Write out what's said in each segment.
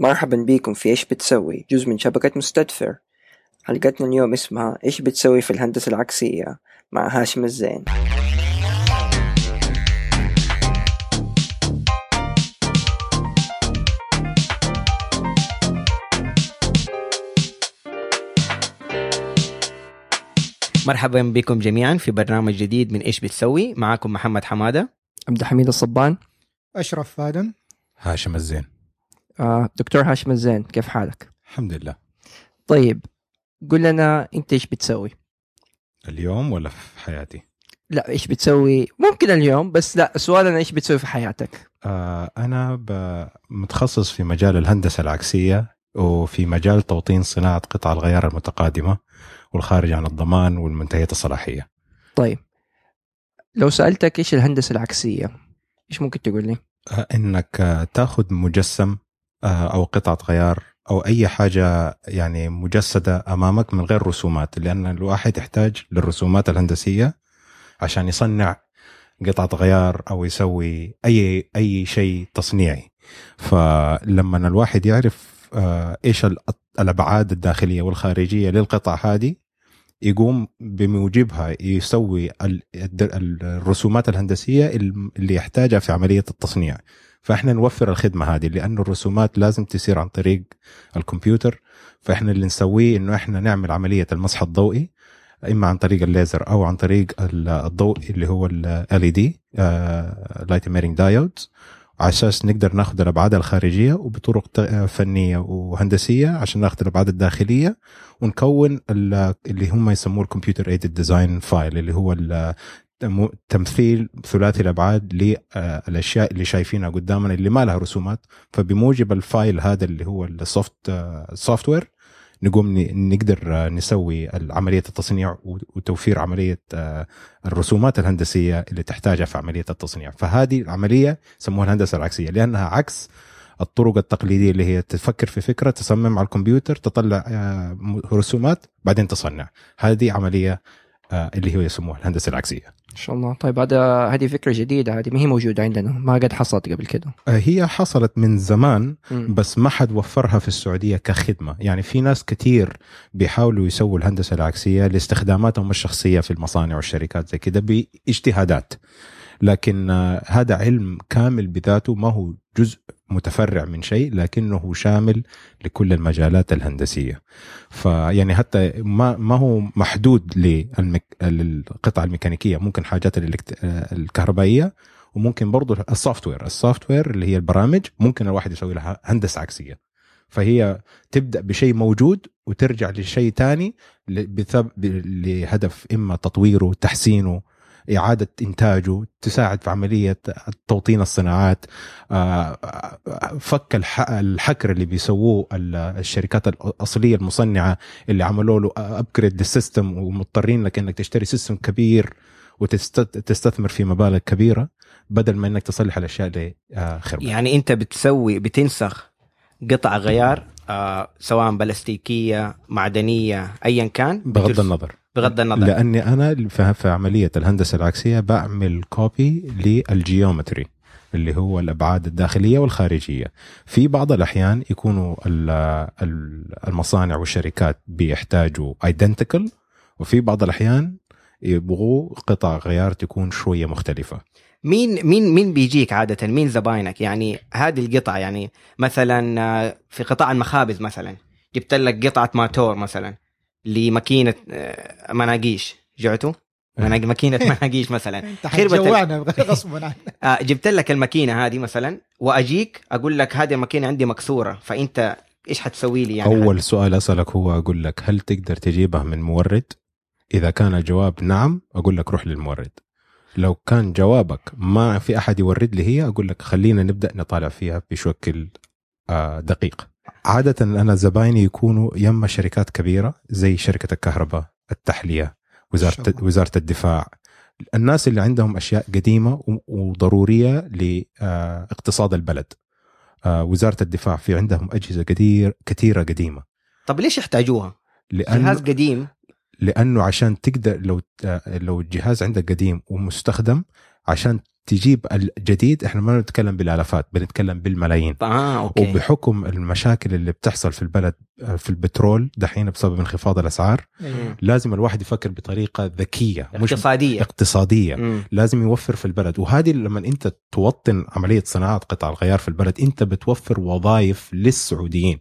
مرحبا بكم في إيش بتسوي؟ جزء من شبكة مستدفر. حلقتنا اليوم اسمها إيش بتسوي في الهندسة العكسية مع هاشم الزين. مرحبا بكم جميعا في برنامج جديد من إيش بتسوي. معاكم محمد حمادة. عبد الحميد الصبان. أشرف فادن. هاشم الزين. دكتور هاشم الزين كيف حالك؟ الحمد لله طيب قل لنا أنت إيش بتسوي؟ اليوم ولا في حياتي لا إيش بتسوي؟ ممكن اليوم بس لا سؤالنا إيش بتسوي في حياتك؟ آه أنا ب- متخصص في مجال الهندسة العكسية وفي مجال توطين صناعة قطع الغيار المتقادمة والخارج عن الضمان والمنتهية الصلاحية طيب لو سألتك إيش الهندسة العكسية إيش ممكن تقول لي؟ آه إنك آه، تاخذ مجسم آه أو قطعة غيار أو أي حاجة يعني مجسدة أمامك من غير رسومات لأن الواحد يحتاج للرسومات الهندسية عشان يصنع قطعة غيار أو يسوي أي أي شيء تصنيعي. فلما الواحد يعرف آه، إيش ال- الأبعاد الداخلية والخارجية للقطع هذه يقوم بموجبها يسوي الرسومات الهندسية اللي يحتاجها في عملية التصنيع. فإحنا نوفر الخدمة هذه لأن الرسومات لازم تسير عن طريق الكمبيوتر. فإحنا اللي نسويه إنه إحنا نعمل عملية المسح الضوئي إما عن طريق الليزر أو عن طريق ال- الضوء اللي هو ال LED light emitting diodes على أساس نقدر ناخذ الأبعاد الخارجية وبطرق فنية وهندسية عشان ناخذ الأبعاد الداخلية ونكون ال- اللي هم يسموه ال computer-aided design file اللي هو تمثيل ثلاثي الأبعاد للاشياء اللي شايفينها قدامنا اللي ما لها رسومات. فبموجب ال file هذا اللي هو ال soft software نقوم نقدر آه، نسوي عملية التصنيع وتوفير عملية آه، الرسومات الهندسية اللي تحتاجها في عملية التصنيع. فهذه العملية يسموها الهندسة العكسية لأنها عكس الطرق التقليدية اللي هي تفكر في فكرة تصمم على الكمبيوتر تطلع آه، رسومات بعدين تصنع. هذه عملية آه، اللي هي يسموها الهندسة العكسية. إن شاء الله. طيب هذا هذه فكرة جديدة هذه ما هي موجودة عندنا. ما قد حصلت قبل كده. آه، هي حصلت من زمان. بس ما حد وفرها في السعودية كخدمة. يعني في ناس كتير بيحاولوا يسووا الهندسة العكسية لاستخداماتهم الشخصية في المصانع والشركات زي كده بإجتهادات. لكن آه، هذا علم كامل بذاته ما هو جزء متفرع من شيء لكنه شامل لكل المجالات الهندسية فيعني حتى ما ما هو محدود. للقطع الميكانيكية ممكن حاجات. آه، الكهربائية وممكن برضو ال software ال software اللي هي البرامج ممكن الواحد يسوي لها هندسة عكسية فهي تبدأ بشيء موجود وترجع لشيء ثاني لهدف إما تطويره تحسينه إعادة إنتاجه تساعد في عملية توطين الصناعات. آه، فك الح... الحكر اللي بيسووه ال- الشركات الأصلية المصنعة اللي عملوا له upgrade لل system ومضطرين لك إنك تشتري system كبير وتستثمر في مبالغ كبيرة بدل ما إنك تصلح الأشياء اللي آه، خربت. يعني أنت بتسوي بتنسخ قطع غيار آه سواء بلاستيكية معدنية ايا كان؟ بغض النظر. بغض النظر. لأني أنا في عملية الهندسة العكسية بعمل copy لل geometry اللي هو الأبعاد الداخلية والخارجية. في بعض الأحيان يكونوا ال- ال- المصانع والشركات بيحتاجوا identical وفي بعض الأحيان يبغوا قطع غيار تكون شوية مختلفة. مين مين مين بيجيك عادة؟ مين زباينك؟ يعني هذه القطعه يعني مثلا آه، في قطاع المخابز مثلا جبت لك قطعة ماتور مثلا. لماكينة آه، مناقيش. جعتوا مناق- ماكينة مناقيش مثلا. خربت حتجوعنا غصبا عنك. آه، جبت لك الماكينة هذه مثلا وأجيك أقول لك هذه الماكينة عندي مكسورة فأنت إيش حتسوي لي يعني؟ أول سؤال أسألك هو أقول لك هل تقدر تجيبها من مورد؟ إذا كان الجواب نعم أقول لك روح للمورد. لو كان جوابك ما في أحد يورد لي هي أقول لك خلينا نبدأ نطالع فيها بشكل آه، دقيق. عادة أنا زبايني يكونوا يما شركات كبيرة زي شركة الكهرباء التحلية وزارة. وزارة الدفاع الناس اللي عندهم أشياء قديمة وضرورية لاقتصاد البلد آه، وزارة الدفاع في عندهم أجهزة كثير كثيرة قديمة طب ليش يحتاجوها؟ لأن جهاز قديم لأنه عشان تقدر لو لو الجهاز عندك قديم ومستخدم عشان تجيب الجديد إحنا ما بنتكلم بالآلافات بنتكلم بالملايين آه أوكي وبحكم المشاكل اللي بتحصل في البلد آه، في البترول دحين بسبب انخفاض الأسعار أيوة. لازم الواحد يفكر بطريقة ذكية مش اقتصادية اقتصادية مم. لازم يوفر في البلد وهذه لما أنت توطن عملية صناعة قطع الغيار في البلد أنت بتوفر وظائف للسعوديين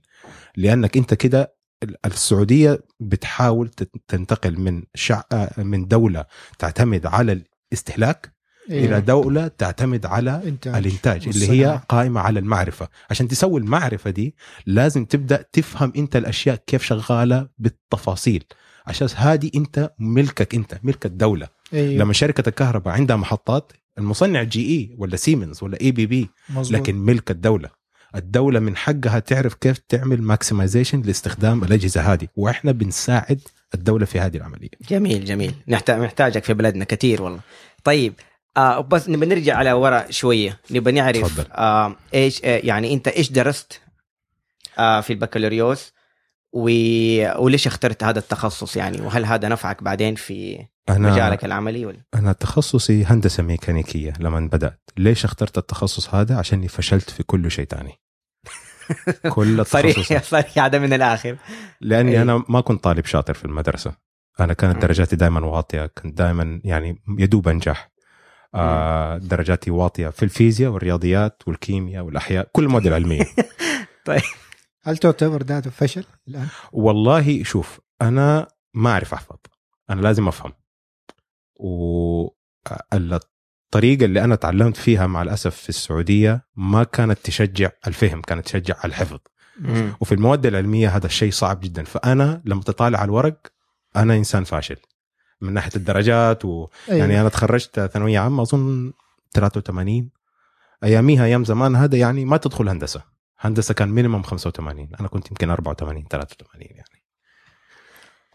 لأنك أنت كده ال- السعودية بتحاول تنتقل من شع... آه، من دولة تعتمد على الاستهلاك. إلى دولة تعتمد على إنتاج. الإنتاج اللي هي. قائمة على المعرفة. عشان تسوي المعرفة دي لازم تبدأ تفهم أنت الأشياء كيف شغالة بالتفاصيل. عشان هذه أنت ملكك أنت ملك الدولة أيوة. لما شركة الكهرباء عندها محطات المصنع GE ولا سيمنز ولا ABB مظبوط. لكن ملك الدولة. الدولة من حقها تعرف كيف تعمل maximization لاستخدام الأجهزة هذه. وإحنا بنساعد الدولة في هذه العملية. جميل جميل. نحتاج محتاجك في بلدنا كثير والله. طيب آه بس نبى نرجع على ورا شوية. نبى نعرف تفضل. آه إيش آه يعني أنت إيش درست آه في البكالوريوس؟ و... وليش اخترت هذا التخصص يعني؟ وهل هذا نفعك بعدين في أنا مجالك العملي ولا؟ أنا تخصصي هندسة ميكانيكية لما بدأت. ليش اخترت التخصص هذا؟ عشاني فشلت في كل شيء تاني. كل صريح التخصصات. صريح هذا من الآخر. لأني أي. أنا ما كنت طالب شاطر في المدرسة. أنا كانت. درجاتي دائما واطية كنت دائما يعني يدوب أنجح. آه درجاتي واطية في الفيزياء والرياضيات والكيمياء والأحياء كل المواد العلمية. هل تعتبر ذاته فشل الآن؟ والله شوف أنا ما أعرف أحفظ. أنا لازم أفهم. والطريقة اللي أنا تعلمت فيها مع الأسف في السعودية ما كانت تشجع الفهم كانت تشجع الحفظ. مم. وفي المواد العلمية هذا الشيء صعب جدا. فأنا لما تطالع على الورق أنا إنسان فاشل. من ناحية الدرجات و... أيوة. يعني أنا تخرجت ثانوية عامة أظن 83 أياميها أيام زمان هذا يعني ما تدخل هندسة. هندسة كان مينيمم 85 أنا كنت يمكن 84 83 يعني.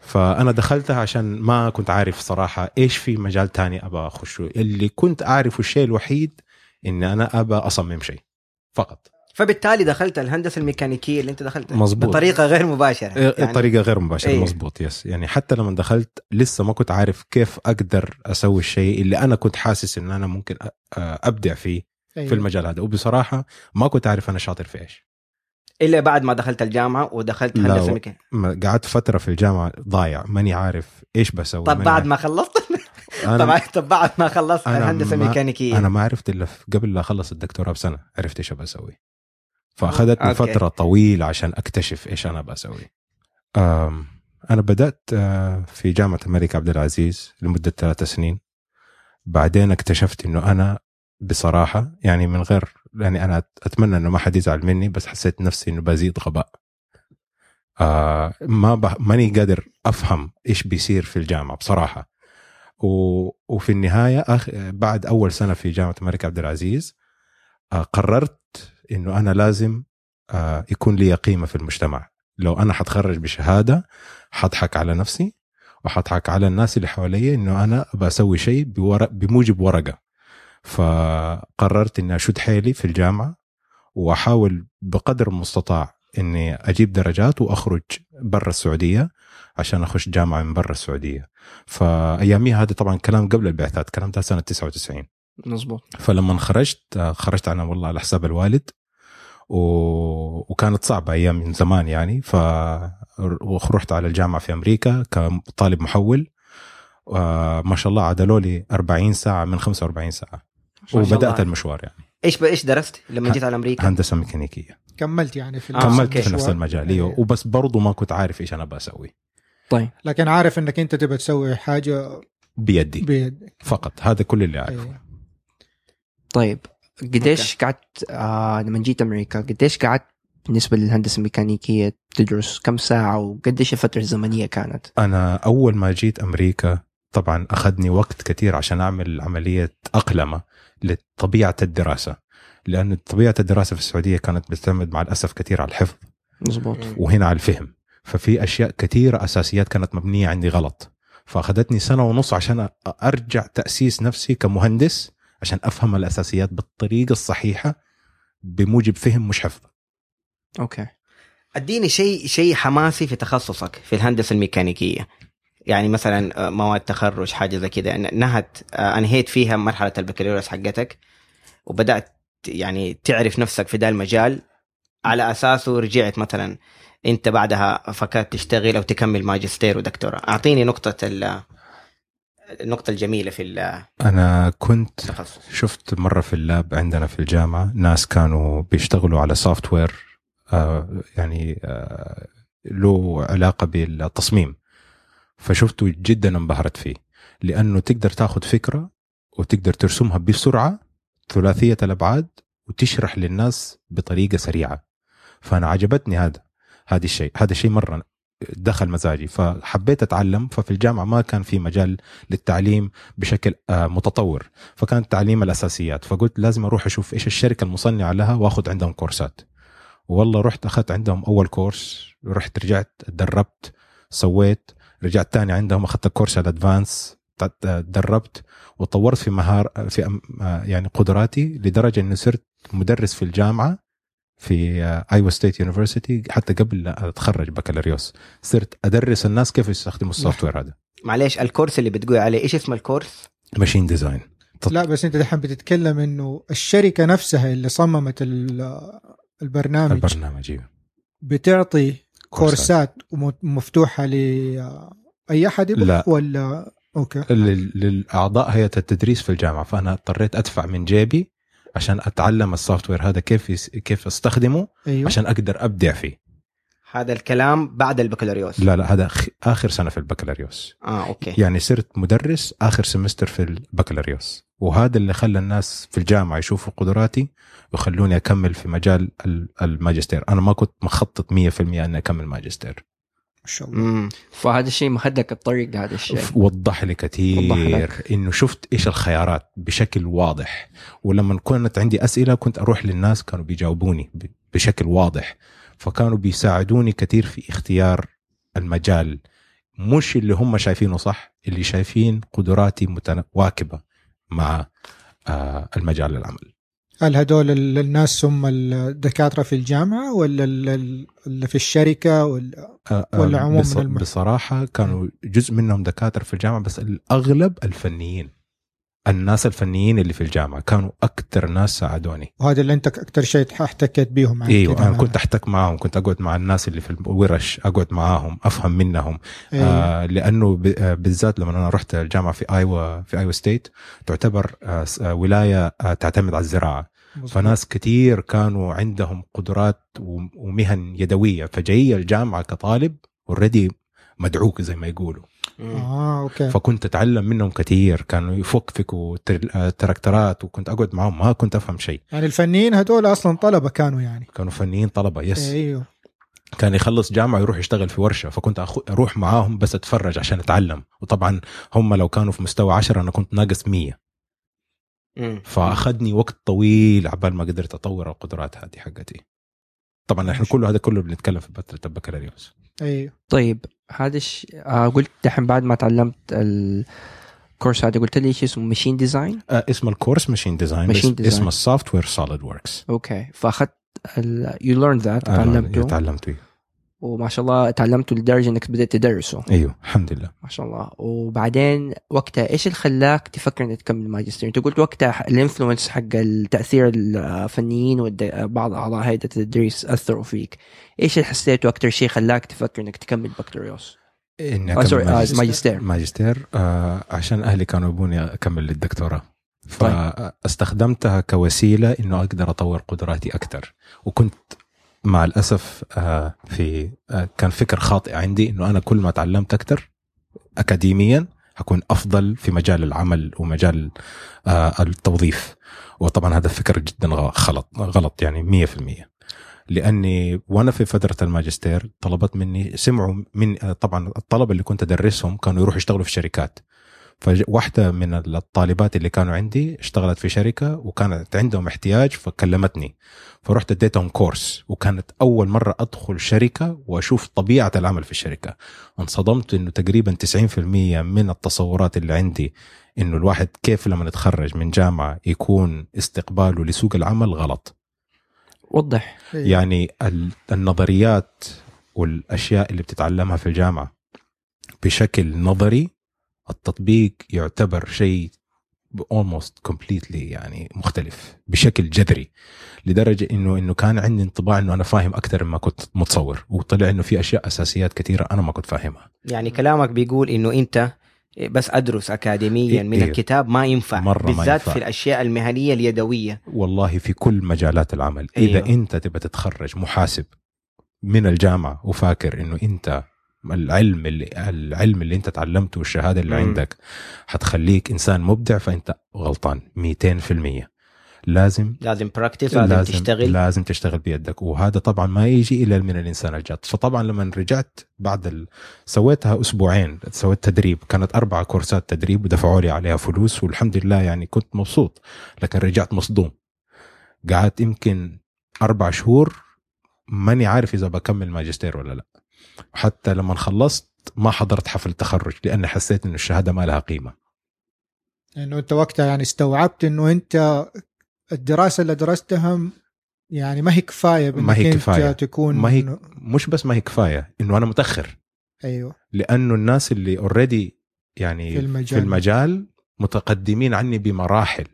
فأنا دخلتها عشان ما كنت عارف صراحة إيش في مجال تاني ابى اخشه اللي كنت أعرفه الشيء الوحيد إن أنا ابى أصمم شيء فقط. فبالتالي دخلت الهندسة الميكانيكية اللي انت دخلتها مظبوط. بطريقة غير مباشرة يعني طريقة غير مباشرة إيه. مزبوط يس يعني حتى لما دخلت لسه ما كنت عارف كيف أقدر أسوي الشيء اللي أنا كنت حاسس إن أنا ممكن أبدع فيه أيوة. في المجال هذا وبصراحة ما كنت عارف أنا شاطر في إيش إلا بعد ما دخلت الجامعة ودخلت هندسة ميكانيكية قعدت فترة في الجامعة ضايع ماني عارف إيش بسوي طب بعد عارف. ما خلصت أنا طبعا طب بعد ما خلصت الهندسة الميكانيكية أنا ما عرفت إلا قبل لا أخلص الدكتوراه بسنة عرفت إيش ابى أسوي فأخذتني أوكي. فترة طويلة عشان أكتشف إيش أنا بسوي. أنا بدأت آه، في جامعة الملك عبد العزيز لمدة ثلاث سنين. بعدين اكتشفت إنه أنا بصراحة يعني من غير يعني أنا أتمنى إنه ما حد يزعل مني بس حسيت نفسي إنه بزيد غباء. آه ما ب... ماني قادر أفهم إيش بيصير في الجامعة بصراحة. و... وفي النهاية أخ... بعد أول سنة في جامعة الملك عبد العزيز آه قررت إنه أنا لازم آه يكون لي قيمه في المجتمع. لو أنا حتخرج بشهادة حضحك على نفسي وحضحك على الناس اللي حواليا إنه أنا بسوي شيء بورق بموجب ورقة. فقررت إني أشد حيلي في الجامعة وأحاول بقدر المستطاع إني أجيب درجات وأخرج برا السعودية عشان أخش جامعة من برا السعودية. فأياميها هذا طبعا كلام قبل البعثات كلام ده سنة 99 مظبوط. فلما خرجت آه، خرجت أنا والله على حساب الوالد و... وكانت صعبة أيام من زمان يعني. ف ورحت على الجامعة في أمريكا كطالب محول. وما شاء الله عدلوا لي 40 ساعة من 45 ساعة. ما شاء وبدأت الله. المشوار يعني. إيش ب... إيش درست لما جيت على أمريكا؟ هندسة ميكانيكية. كملت يعني في آه، نفس كملت في. نفس المجال. أيوه. وبس برضو ما كنت عارف إيش أنا بسوي. طيب. لكن عارف إنك أنت تبى تسوي حاجة بيدي. بيدك. فقط. هذا كل اللي أعرفه. أيوة. طيب قديش قعدت آه لما جيت أمريكا قديش قعدت بالنسبة للهندسة الميكانيكية تدرس؟ كم ساعة؟ وقديش الفترة الزمنية كانت؟ أنا أول ما جيت أمريكا طبعا أخذني وقت كثير عشان أعمل عملية أقلمة لطبيعة الدراسة لأن طبيعة الدراسة في السعودية كانت بتعتمد مع الأسف كثير على الحفظ مزبوط وهنا على الفهم. ففي أشياء كثيرة أساسيات كانت مبنية عندي غلط. فأخذتني سنة ونص عشان أرجع تأسيس نفسي كمهندس عشان أفهم الأساسيات بالطريقة الصحيحة بموجب فهم مش حفظ. أوكي. أديني شيء شيء حماسي في تخصصك في الهندسة الميكانيكية. يعني مثلا آه، مواد تخرج حاجة زي كذا نهت آه، أنهيت فيها مرحلة البكالوريوس حقتك وبدأت يعني تعرف نفسك في ذا المجال. على أساسه رجعت مثلا أنت بعدها فكرت تشتغل أو تكمل ماجستير ودكتوراه. أعطيني نقطة ال- النقطة الجميلة في أنا كنت التخصص. شفت مرة في ال lab عندنا في الجامعة ناس كانوا بيشتغلوا على software آه يعني آه له علاقة بالتصميم. فشفته جدا انبهرت فيه لأنه تقدر تاخذ فكرة وتقدر ترسمها بسرعة ثلاثية الأبعاد وتشرح للناس بطريقة سريعة. فأنا عجبتني هذا هذا الشيء هذا الشيء مرة دخل مزاجي. فحبيت أتعلم ففي الجامعة ما كان في مجال للتعليم بشكل آه، متطور. فكان تعليم الأساسيات. فقلت لازم أروح أشوف إيش الشركة المصنعة لها وأخذ عندهم كورسات. والله رحت أخذت عندهم أول كورس رحت رجعت تدربت سويت. رجعت تاني عندهم أخذت كورس ال advanced تدربت. وطورت في مهار في آه، يعني قدراتي لدرجة إني صرت مدرس في الجامعة. في Iowa State University حتى قبل لا أتخرج بكالوريوس صرت أدرس الناس كيف يستخدموا ال software هذا. معليش الكورس اللي بتقول عليه إيش اسم الكورس؟ machine design لا بس أنت دحين بتتكلم إنه الشركة نفسها اللي صممت ال- البرنامج البرنامج أيوه. بتعطي كورسات. ومفتوحه لاي أحد لا. ولا أوكي. لل- للأعضاء هيئة التدريس في الجامعة. فأنا اضطريت أدفع من جيبي عشان أتعلم ال software هذا كيف. كيف أستخدمه أيوه. عشان أقدر أبدع فيه. هذا الكلام بعد البكالوريوس. لا لا هذا آخر سنة في البكالوريوس. آه أوكي. يعني صرت مدرس آخر semester في البكالوريوس. وهذا اللي خلى الناس في الجامعة يشوفوا قدراتي ويخلوني أكمل في مجال ال- الماجستير. أنا ما كنت مخطط 100% إني أكمل ماجستير. ما شاء الله. امم فهذا الشيء مهدك الطريق لهذا الشيء. وضح لي كثير وضح لك. إنه شفت إيش الخيارات بشكل واضح. ولما كانت عندي أسئلة كنت أروح للناس كانوا بيجاوبوني ب- بشكل واضح. فكانوا بيساعدوني كثير في اختيار المجال. مش اللي هم شايفينه صح اللي شايفين قدراتي متواكبه مع آه، المجال العمل. هل هدول ال- الناس هم الدكاترة في الجامعة ولا ال- ال- اللي في الشركة ولا آه، آه، ولا عموم بص- من بصراحة كانوا جزء منهم دكاترة في الجامعة بس الأغلب الفنيين. الناس الفنيين اللي في الجامعة كانوا أكثر ناس ساعدوني. وهذا اللي أنت أكثر شيء احتكيت بيهم إيوه كده أنا كنت أحتك معاهم كنت أقعد مع الناس اللي في الورش أقعد معاهم أفهم منهم. أيوة. آه لأنه آه، بالذات لما أنا رحت الجامعة في ايوا في Iowa State تعتبر آه آه، ولاية آه تعتمد على الزراعة. مظبوط. فناس كتير كانوا عندهم قدرات ومهن يدوية. فجاي الجامعة كطالب already مدعوك زي ما يقولوا. آه أوكي. فكنت أتعلم منهم كثير كانوا يفكفكوا آه، تراكترات وكنت أقعد معهم ما كنت أفهم شيء. يعني الفنيين هدول أصلا طلبة كانوا يعني. كانوا فنيين طلبة yes أيوه. كان يخلص جامعة يروح يشتغل في ورشة فكنت أخو أروح معاهم بس أتفرج عشان أتعلم. وطبعا هم لو كانوا في مستوى 10 أنا كنت ناقص 100 مم. فأخذني وقت طويل عبال ما قدرت أطور القدرات هذه حقتي. طبعا إحنا كله هذا كله بنتكلم في فتره البكالوريوس أيوه طيب هذا الش... آه قلت دحين بعد ما تعلمت الكورس هذا قلت لي إيش اسمه؟ machine design آه اسم الكورس machine design. اسمه ال software SolidWorks أوكي فأخذت ال... you learned that تعلمته. تعلمته. وما شاء الله تعلمته لدرجه إنك بدأت تدرسه. أيوه الحمد لله. ما شاء الله. وبعدين وقتها إيش اللي خلاك تفكر إنك تكمل ماجستير؟ أنت قلت وقتها ال influence حق التأثير الفنيين وبعض أعضاء هيئة التدريس أثروا فيك. إيش اللي حسيته أكثر شيء خلاك تفكر إنك تكمل بكالوريوس؟ إني آه sorry آه ماجستير. ماجستير. ماجستير آه عشان أهلي كانوا يبوني أكمل للدكتوراه. فاستخدمتها كوسيلة إنه أقدر أطور قدراتي أكثر وكنت مع الأسف آه في آه كان فكر خاطئ عندي إنه أنا كل ما تعلمت أكثر اكاديميا هكون أفضل في مجال العمل ومجال آه التوظيف. وطبعا هذا فكر جدا غلط غلط يعني 100% لأني وأنا في فترة الماجستير طلبت مني سمعوا من طبعا الطلبة اللي كنت أدرسهم كانوا يروحوا يشتغلوا في شركات. فواحدة من الطالبات اللي كانوا عندي اشتغلت في شركة وكانت عندهم احتياج فكلمتني. فرحت اديتهم كورس وكانت أول مرة أدخل شركة وأشوف طبيعة العمل في الشركة. انصدمت إنه تقريبا 90% من التصورات اللي عندي إنه الواحد كيف لما يتخرج من جامعة يكون استقباله لسوق العمل غلط. وضح. أيوة. يعني ال- النظريات والأشياء اللي بتتعلمها في الجامعة بشكل نظري التطبيق يعتبر شيء almost completely يعني مختلف بشكل جذري لدرجة إنه إنه كان عندي انطباع إنه أنا فاهم أكثر مما كنت متصور وطلع إنه في أشياء أساسيات كثيرة أنا ما كنت فاهمها يعني كلامك بيقول إنه أنت بس أدرس اكاديميا من إيه. الكتاب ما ينفع مرة ما بالذات ينفع. في الأشياء المهنية اليدوية والله في كل مجالات العمل. إذا أيوة. أنت تبى تتخرج محاسب من الجامعة وفاكر إنه أنت العلم اللي العلم اللي انت تعلمته والشهادة اللي. عندك حتخليك إنسان مبدع فأنت غلطان 200% لازم لازم practice لازم, تشتغل. لازم تشتغل بيدك. وهذا طبعا ما يجي إلا من الإنسان الجاد. فطبعا لما رجعت بعد ال... سويتها أسبوعين سويت تدريب. كانت أربع كورسات تدريب ودفعوا لي عليها فلوس والحمد لله يعني كنت مبسوط لكن رجعت مصدوم. قعدت يمكن أربع شهور ماني عارف إذا بكمل ماجستير ولا لا. وحتى لما خلصت ما حضرت حفل التخرج لأني حسيت إنه الشهادة ما لها قيمة. انه أنت وقتها يعني استوعبت إنه أنت الدراسة اللي درستها يعني ما هي كفاية ما هي أنت كفاية. تكون ما هي مش بس ما هي كفاية إنه أنا متأخر. أيوه. لأنه الناس اللي اوريدي يعني في المجال. في المجال متقدمين عني بمراحل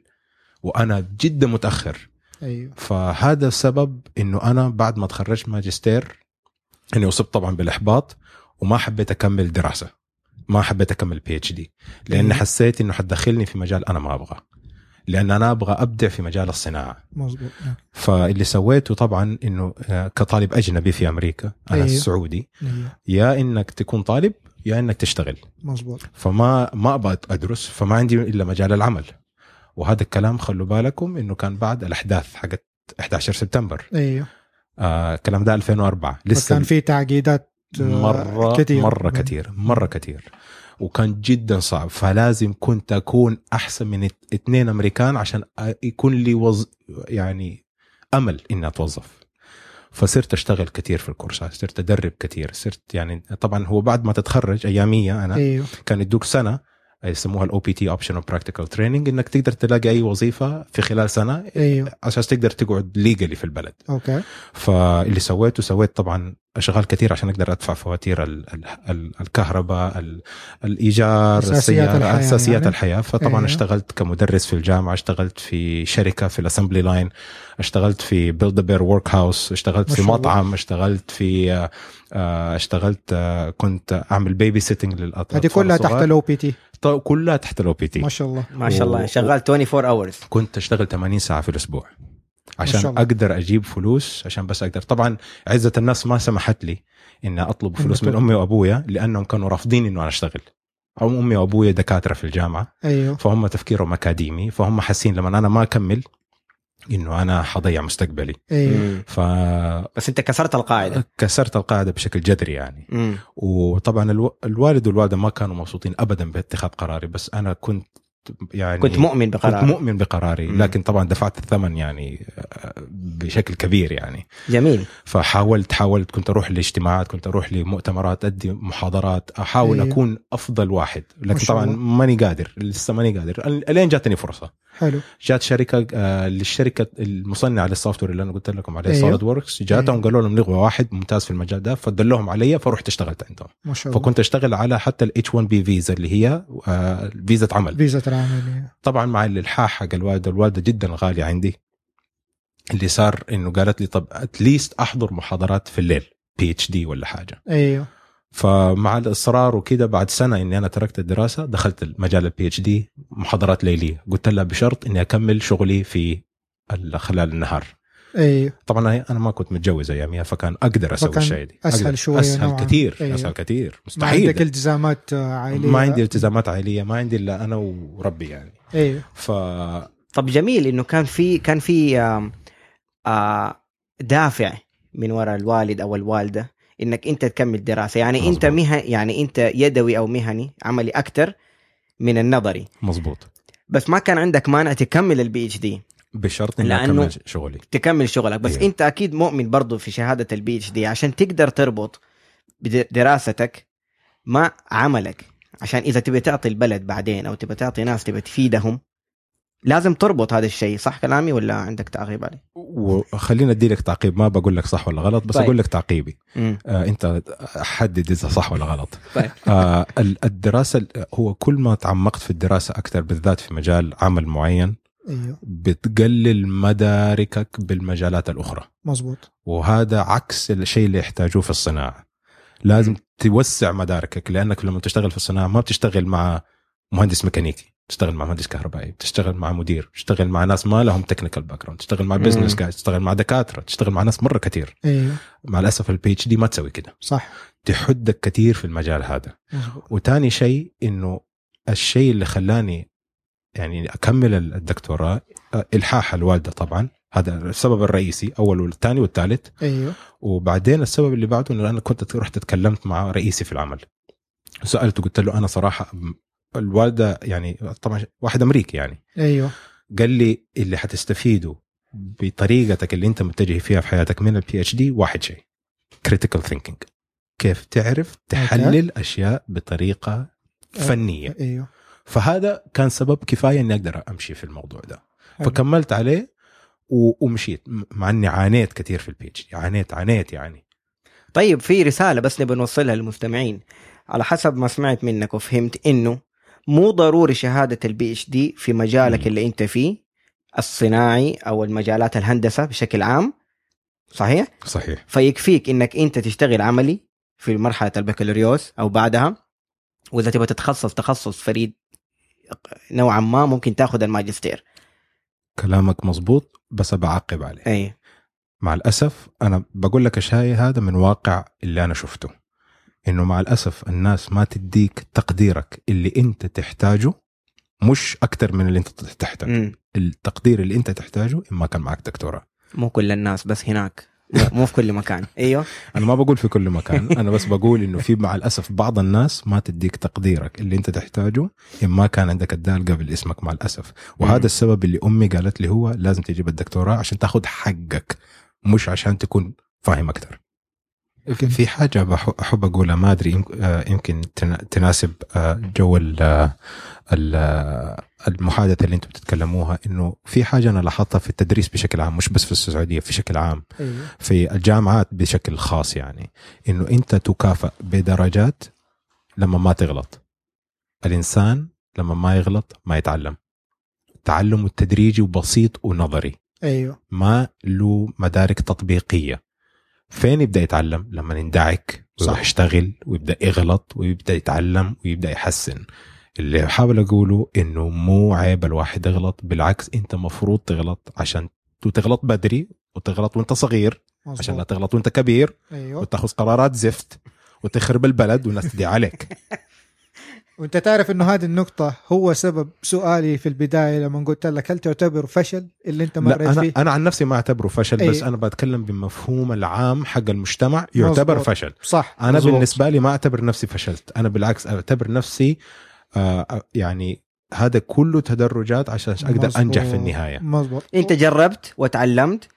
وأنا جدا متأخر. أيوه. فهذا السبب إنه أنا بعد ما تخرجت ماجستير اني اصبت طبعا بالإحباط وما حبيت أكمل دراسة ما حبيت أكمل بي اتش دي لأني أيوة. حسيت إنه حتدخلني في مجال أنا ما أبغى لأن أنا أبغى أبدع في مجال الصناعة. مظبوط نعم. فاللي سويته طبعا إنه آه، كطالب أجنبي في أمريكا أنا أيوه. سعودي أيوه. يا إنك تكون طالب يا إنك تشتغل. مظبوط. فما ما أبغى أدرس فما عندي إلا مجال العمل. وهذا الكلام خلوا بالكم إنه كان بعد الأحداث حقت 11 سبتمبر. أيوه. آه الكلام ده 2004 لسه كان في تعقيدات آه، مرة كثير. مرة كثير مرة كثير. وكان جدا صعب. فلازم كنت أكون أحسن من اثنين أمريكان عشان يكون لي وظ... يعني أمل إني أتوظف. فصرت أشتغل كثير في الكورسات صرت أدرب كثير صرت يعني طبعا هو بعد ما تتخرج أيامية أنا إيوه. كان يدوك سنة يسموها ال OPT option practical training إنك تقدر تلاقي أي وظيفة في خلال سنة أيوه. عشان تقدر تقعد legally في البلد. أوكي. فاللي سويته سويت طبعا أشغال كثير عشان أقدر أدفع فواتير ال- ال- ال- الكهرباء ال- الإيجار أساسيات السيارة الحياة أساسيات يعني. الحياة فطبعا أيوه. اشتغلت كمدرس في الجامعة اشتغلت في شركة في ال assembly line اشتغلت في بيلد بير ورك هاوس اشتغلت في شاء الله. مطعم اشتغلت في آه، اشتغلت كنت أعمل بيبي سيتنج للأطفال هذه كلها تحت. الاو بي تي كلها تحت الاو بي تي ما شاء الله ما شاء الله و- شغال 24 اورز كنت أشتغل 80 ساعة في الأسبوع عشان. أقدر أجيب فلوس عشان بس أقدر. طبعا عزة الناس ما سمحت لي إني أطلب فلوس من أمي وأبويا لأنهم كانوا رافضين إنه أنا أشتغل. أو أمي وأبويا دكاترة في الجامعة. أيوه. فهم تفكيرهم أكاديمي. فهم حاسين لما أنا ما أكمل إنه أنا حضيع مستقبلي. أيوه. فكسرت بس أنت كسرت القاعدة. القاعدة بشكل جذري يعني. مم. وطبعا ألو... الوالد والوالدة ما كانوا مبسوطين ابدا باتخاذ قراري بس أنا كنت يعني كنت مؤمن بقرار كنت مؤمن بقراري مم. لكن طبعا دفعت الثمن يعني آه، بشكل كبير يعني جميل فحاولت حاولت كنت أروح لاجتماعات كنت أروح لمؤتمرات أدي محاضرات أحاول أيوه. أيوه. أكون أفضل واحد لكن طبعا. ماني قادر لسه ماني قادر الين جاتني فرصة حلو. جات شركة آه للشركة المصنعة لل software اللي أنا قلت لكم عليه أيوه. SolidWorks جاتهم أيوه. قالوا لهم نبغى واحد ممتاز في المجال ده فدلوهم علي فرحت اشتغلت عندهم. ما شاء الله. فكنت أشتغل على حتى ال H1B visa اللي هي آه فيزا عمل. فيزا العمل طبعا مع الإلحاح حق الوالده الوالدة جدا غالية عندي اللي صار إنه قالت لي طب at least أحضر محاضرات في الليل PhD ولا حاجة. أيوه. فمع الإصرار وكده بعد سنة إني أنا تركت الدراسة دخلت مجال ال PhD محاضرات ليلية. قلت لها بشرط إني أكمل شغلي في ال- خلال النهار. أيوه طبعا أنا ما كنت متجوز أياميها فكان أقدر أسوي فكان الشيء دي. أسهل أقدر. شوية أسهل نوعاً. كثير أيوه. أسهل كثير. ما مستحيل. عندك التزامات عائليه ما عندي التزامات عائليه ما عندي إلا أنا وربي يعني. أيوه ف طب جميل إنه كان في كان في آه، دافع من وراء الوالد أو الوالدة. إنك أنت تكمل دراسة. يعني أنت مظبوط. مه يعني أنت يدوي أو مهني عملي أكثر من النظري. مظبوط. بس ما كان عندك مانع تكمل ال PhD بشرط إني لأنه- أكمل شغلي. تكمل شغلك. بس أيوه. أنت أكيد مؤمن برضو في شهادة ال PhD عشان تقدر تربط بدراستك مع عملك. عشان إذا تبي تعطي البلد بعدين أو تبي تعطي ناس تبي تفيدهم لازم تربط هذا الشيء صح كلامي ولا عندك تعقيب عليه؟ وخلينا أدي لك تعقيب ما بقول لك صح ولا غلط بس طيب. أقول لك تعقيبي. مم. آه أنت حدد إذا صح ولا غلط. طيب. آه ال- الدراسة هو كل ما تعمقت في الدراسة أكثر بالذات في مجال عمل معين أيوه. بتقلل مداركك بالمجالات الأخرى. مزبوط وهذا عكس الشيء اللي يحتاجوه في الصناعة. لازم توسع مداركك لأنك لما تشتغل في الصناعة ما بتشتغل مع مهندس ميكانيكي. تشتغل مع مهندس كهربائي تشتغل مع مدير تشتغل مع ناس ما لهم technical background تشتغل مع. business guys تشتغل مع دكاترة تشتغل مع ناس مرة كثير أيوه مع الأسف ال PhD ما تسوي كده. صح. تحدك كثير في المجال هذا. وتاني شيء إنه الشيء اللي خلاني يعني أكمل الدكتوراه آه، إلحاح الوالدة طبعا. هذا السبب الرئيسي أول والثاني والثالث. أيوه. وبعدين السبب اللي بعده إنه أنا كنت رحت تكلمت مع رئيسي في العمل. سألته قلت له أنا صراحة الوالدة يعني طبعا واحد أمريكي يعني. أيوه. قال لي اللي حتستفيده بطريقتك اللي أنت متجه فيها في حياتك من ال PhD واحد شيء critical thinking كيف تعرف تحلل أشياء بطريقة فنية؟ أيوه. فهذا كان سبب كفاية إني أقدر أمشي في الموضوع ده. حلو. فكملت عليه و- ومشيت مع إني عانيت كثير في ال PhD عانيت عانيت يعني. طيب في رسالة بس نبي نوصلها للمستمعين. على حسب ما سمعت منك وفهمت إنه مو ضروري شهادة ال PhD في مجالك. اللي أنت فيه الصناعي أو المجالات الهندسة بشكل عام صحيح؟ صحيح. فيكفيك إنك أنت تشتغل عملي في مرحلة البكالوريوس أو بعدها وإذا تبغى تتخصص تخصص فريد نوعا ما ممكن تاخذ الماجستير. كلامك مزبوط بس بعقب عليه. اي مع الأسف أنا بقول لك الشيء هذا من واقع اللي أنا شفته. إنه مع الأسف الناس ما تديك تقديرك اللي أنت تحتاجه مش أكثر من اللي أنت تحتاجه. مم. التقدير اللي أنت تحتاجه اما كان معك دكتوراه. مو كل الناس بس هناك. مو في كل مكان. أيوه. أنا ما بقول في كل مكان. أنا بس بقول إنه في مع الأسف بعض الناس ما تديك تقديرك اللي أنت تحتاجه إن ما كان عندك الدال قبل اسمك مع الأسف. وهذا. السبب اللي أمي قالت لي هو لازم تجيب الدكتوراه عشان تاخذ حقك مش عشان تكون فاهم أكثر يمكن- في حاجة أحب أقولها ما أدري يمكن- آه، يمكن تنا- تناسب آه، جو آه، ال- المحادثة اللي أنتم بتتكلموها إنه في حاجة أنا لاحظتها في التدريس بشكل عام مش بس في السعودية بشكل عام أيوه في الجامعات بشكل خاص يعني إنه أنت تكافئ بدرجات لما ما تغلط. الإنسان لما ما يغلط ما يتعلم. التعلم التدريجي وبسيط ونظري. أيوه. ما له مدارك تطبيقية. فين يبدأ يتعلم لما يندعك ويروح صح. يشتغل ويبدأ يغلط ويبدأ يتعلم ويبدأ يحسن اللي بحاول أقوله إنه مو عيب الواحد يغلط بالعكس أنت مفروض تغلط عشان تغلط بدري وتغلط وأنت صغير عشان لا مزبوط. تغلط وأنت كبير أيوه وتاخذ قرارات زفت وتخرب البلد والناس تدعي عليك وانت تعرف انه هذه النقطة هو سبب سؤالي في البداية لما قلت لك هل تعتبر فشل اللي انت مريت أنا فيه؟ أنا عن نفسي ما أعتبره فشل أي. بس أنا بتكلم بمفهوم العام حق المجتمع يعتبر مظبوط. فشل صح أنا مظبوط. بالنسبة لي ما أعتبر نفسي فشلت أنا بالعكس أعتبر نفسي آه يعني هذا كله تدرجات عشان أقدر مظبوط. أنجح في النهاية مظبوط أنت جربت وتعلمت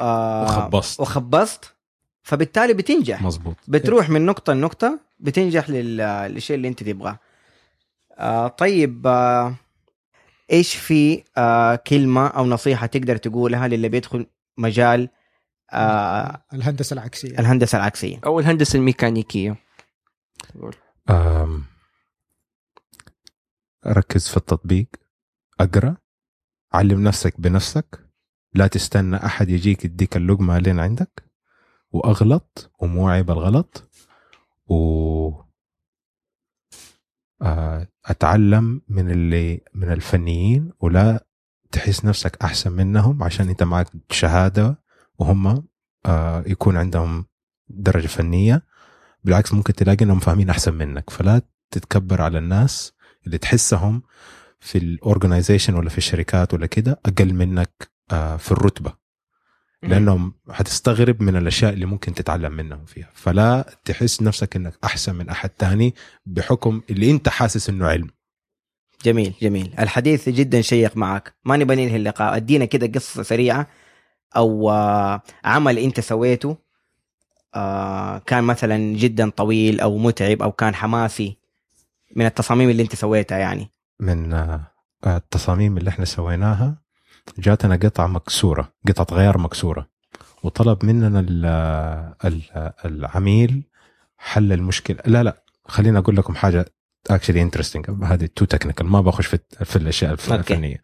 آه وخبصت. وخبصت فبالتالي بتنجح مزبوط بتروح من نقطة لنقطة بتنجح لل- للشيء اللي انت تبغاه. آه طيب آه إيش في آه كلمة أو نصيحة تقدر تقولها للي بيدخل مجال آه الهندسة العكسية؟ الهندسة العكسية؟ أو الهندسة الميكانيكية. آم، ركز في التطبيق أقرأ علم نفسك بنفسك لا تستنى أحد يجيك يديك اللقمة لين عندك وأغلط ومو عيب الغلط و آه، أتعلم من اللي من الفنيين ولا تحس نفسك أحسن منهم عشان أنت معك شهادة وهم آه، يكون عندهم درجة فنية. بالعكس ممكن تلاقي إنهم فاهمين أحسن منك. فلا تتكبر على الناس اللي تحسهم في الاورجنايزيشن ولا في الشركات ولا كده أقل منك آه، في الرتبة. لأنهم حتستغرب من الأشياء اللي ممكن تتعلم منهم فيها. فلا تحس نفسك إنك أحسن من أحد تاني بحكم اللي أنت حاسس إنه علم. جميل جميل. الحديث جدا شيق معك. ما نبغى ننهي اللقاء. أدينا كده قصة سريعة أو آه عمل أنت سويته آه كان مثلا جدا طويل أو متعب أو كان حماسي من التصاميم اللي أنت سويتها يعني. من آه، التصاميم اللي إحنا سويناها. جاتنا قطعة مكسورة قطعة غيار مكسورة. وطلب مننا ال ال العميل حل المشكلة. لا لا خليني أقول لكم حاجة actually interesting هذه too technical ما بخش في في الأشياء. الفنية.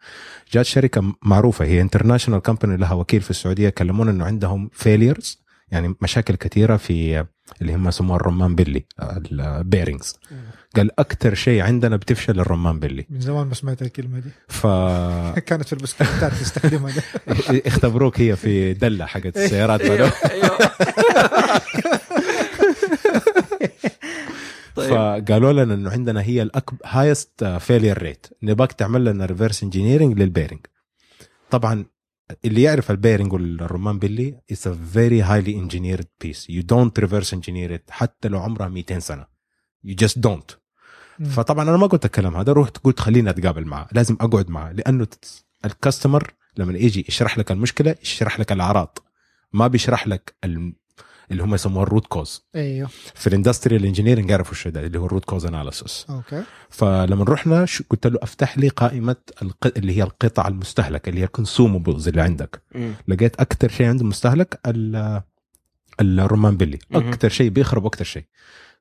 جات شركة معروفة هي international company لها وكيل في السعودية كلمونا إنه عندهم failures يعني مشاكل كثيرة في اللي هم يسموها الرمان بلي ال bearings قال أكثر شيء عندنا بتفشل الرمان بلي من زمان ما سمعت الكلمة دي. ف كانت في البسكليتات تستخدمها. اختبروك هي في دلة حقت السيارات. أيوه. أيوه. طيب فقالوا لنا إنه عندنا هي الاكبر highest failure rate نبغاك تعمل لنا reverse engineering لل bearing طبعا اللي يعرف ال bearing والرمان بيلي it's a very highly engineered piece you don't reverse engineer حتى لو عمرها 200 سنة. you just don't. فطبعا أنا ما قلت الكلام هذا رحت قلت خليني أتقابل معاه لازم أقعد معاه لأنه ال customer لما يجي يشرح لك المشكلة يشرح لك الأعراض. ما بيشرح لك اللي هم يسموها ال root cause أيوه في ال industrial engineering يعرفوا الشيء ده اللي هو ال root cause analysis okay فلما رحنا شو- قلت له افتح لي قائمة الق... اللي هي القطع المستهلكه اللي هي ال consumables اللي عندك مم. لقيت أكثر شيء عنده مستهلك ال- الرمان بلي مهم. أكثر شيء بيخرب أكثر شيء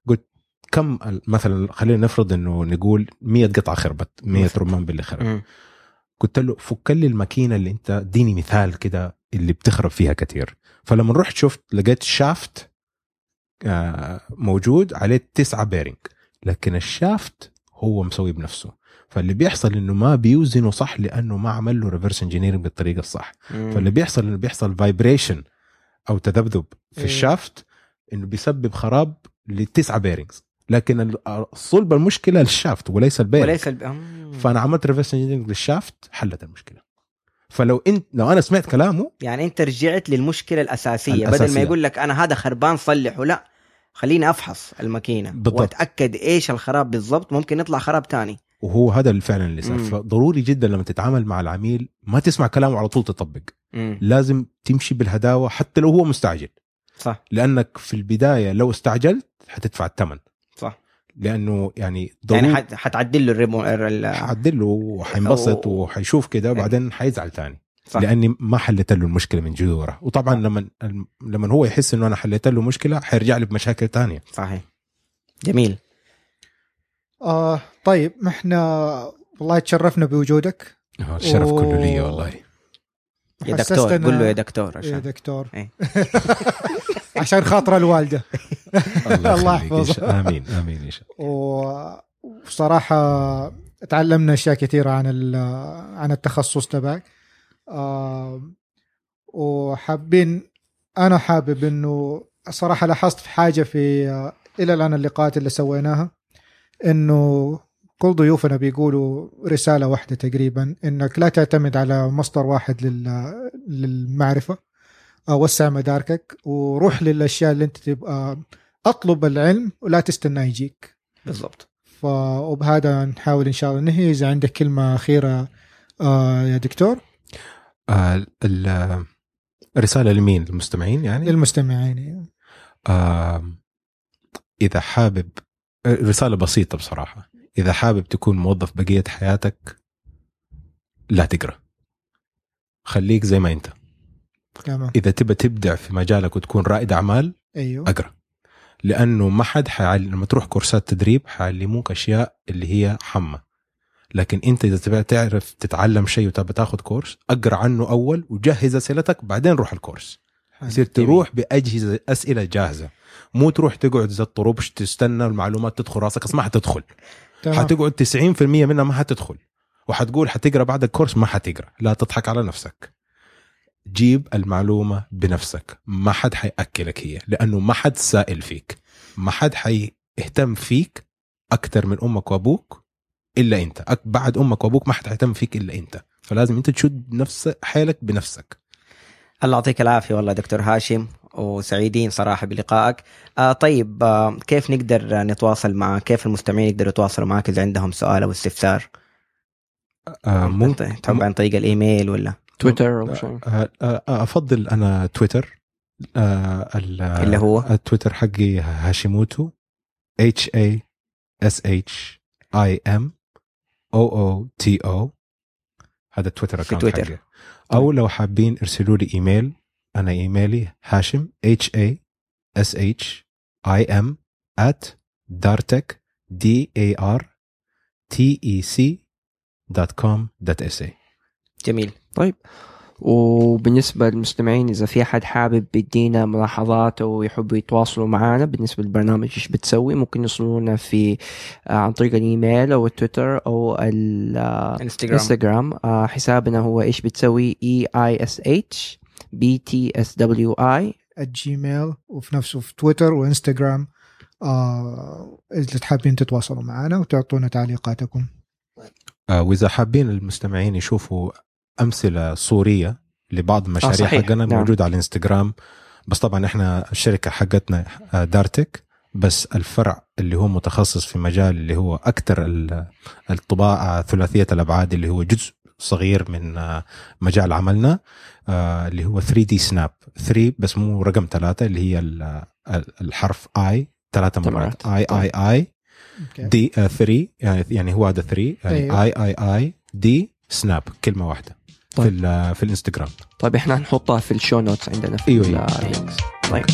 قلت كم ال- مثلا خلينا نفرض إنه نقول 100 قطعة خربت 100 مثلاً. رمان بلي خرب. قلت له فك لي الماكينة اللي أنت اديني مثال كده اللي بتخرب فيها كثير فلما رحت شفت لقيت shaft آه، موجود عليه تسعة bearing لكن ال shaft هو مسوي بنفسه. فاللي بيحصل إنه ما بيوزنه صح لأنه ما عمل له reverse engineering بالطريقة الصح. مم. فاللي بيحصل إنه بيحصل vibration أو تذبذب في إيه. ال shaft إنه بيسبب خراب للتسعة bearings لكن صلب المشكلة ال shaft وليس ال bearing وليس الب... مم. فأنا عملت reverse engineering لل shaft حلت المشكلة. فلو انت لو أنا سمعت كلامه يعني أنت رجعت للمشكلة الأساسية, بدل الأساسية. ما يقول لك أنا هذا خربان صلحه لا. خليني أفحص الماكينة بالضبط. وأتأكد إيش الخراب بالضبط. ممكن يطلع خراب تاني. وهو هذا اللي فعلا اللي صار. فضروري جدا لما تتعامل مع العميل ما تسمع كلامه على طول تطبق. مم. لازم تمشي بالهداوة حتى لو هو مستعجل. صح. لأنك في البداية لو استعجلت حتدفع الثمن لأنه يعني ضروري يعني حت- حتعدل له الريمو ال- حعدل له وحينبسط أو- وحيشوف كده وبعدين حيزعل تاني. صح. لأني ما حليت له المشكلة من جذورها وطبعا لما لما هو يحس إنه أنا حليت له مشكلة حيرجع لي بمشاكل تانية. صحيح. جميل. آه طيب إحنا والله تشرفنا بوجودك. الشرف كله لي. والله. يا دكتور قول له يا دكتور يا عشان دكتور. إيه. عشان خاطر الوالدة الله يخليك. يحفظه. إن شاء- آمين آمين إن شاء الله و- وصراحة تعلمنا أشياء كثيرة عن عن التخصص تبعك آه، وحابين أنا حابب إنه صراحة لاحظت في حاجة في آه، إلى الآن اللقاءات اللي سويناها إنه كل ضيوفنا بيقولوا رسالة واحدة تقريبا إنك لا تعتمد على مصدر واحد لل- للمعرفة آه، وسع مداركك وروح للأشياء اللي أنت تبقى أطلب العلم ولا تستنى يجيك. بالضبط. ف وبهذا نحاول إن شاء الله ننهي. إذا عندك كلمة أخيرة آه يا دكتور؟ آه ال- الرساله لمين؟ المستمعين يعني؟ للمستمعين آه إذا حابب رسالة بسيطة بصراحة. إذا حابب تكون موظف بقية حياتك لا تقرأ. خليك زي ما أنت. تمام إذا تبى تبدع في مجالك وتكون رائد أعمال أيوه. أقرأ. لأنه ما حد حيعلم لما تروح كورسات تدريب حيعلموك أشياء اللي هي حمى. لكن أنت إذا تبغى تعرف تتعلم شيء وتبغى تاخذ كورس أقرأ عنه أول وجهز أسئلتك بعدين روح الكورس. يصير تروح بأجهزة أسئلة جاهزة. مو تروح تقعد زي الطربش تستنى المعلومات تدخل راسك أصل ما حتدخل. تمام. حتقعد 90% منها ما حتدخل. وحتقول حتقرأ بعد الكورس ما حتقرأ. لا تضحك على نفسك. جيب المعلومة بنفسك. ما حد حيأكلك هي لأنه ما حد سائل فيك. ما حد حيهتم فيك أكثر من أمك وأبوك إلا أنت. بعد أمك وأبوك ما حد حيهتم فيك إلا أنت. فلازم أنت تشد نفس حيلك بنفسك. الله يعطيك العافية والله دكتور هاشم وسعيدين صراحة بلقائك. آه طيب آه كيف نقدر نتواصل معك كيف المستمعين يقدروا يتواصلوا معك إذا عندهم سؤال أو استفسار؟ آه ممكن. تحب عن طريق الإيميل ولا؟ تويتر أو شيء. آه، آه، آه، أفضل أنا تويتر ال- اللي هو؟ التويتر حقي هاشيموتو H A S H I M O O T O هذا التويتر في account تويتر. حقي. أو لو حابين ارسلوا لي إيميل أنا إيميلي هاشم H A S H I M at dartek d a r t e c dot com dot sa جميل. طيب. وبالنسبة للمستمعين إذا في أحد حابب يدينا ملاحظات أو يحبوا يتواصلوا معنا بالنسبة للبرنامج إيش بتسوي ممكن يوصلونا في آه، عن طريق الإيميل أو التويتر أو انستغرام الانستغرام آه، حسابنا هو إيش بتسوي؟ E I S H B T S W I. الجيميل وفي نفسه في تويتر وإنستغرام. آه إذا حابين تتواصلوا معنا وتعطونا تعليقاتكم. آه، وإذا حابين المستمعين يشوفوا أمثلة صوريه لبعض المشاريع صحيح، حقنا نعم. موجودة على الإنستغرام بس طبعا إحنا الشركة حقتنا آه، دارتك بس الفرع اللي هو متخصص في مجال اللي هو أكثر ال- الطباعة ثلاثية الأبعاد اللي هو جزء صغير من آه، مجال عملنا آه، اللي هو 3 D Snap 3 بس مو رقم ثلاثة اللي هي ال- ال- الحرف I ثلاثة مرات. I I I okay. D 3 يعني يعني هو هذا 3 يعني أيوه. I I I D Snap كلمة واحدة في طيب. ال- في الإنستغرام طيب إحنا هنحطها في ال show notes عندنا في ال- أيوة. طيب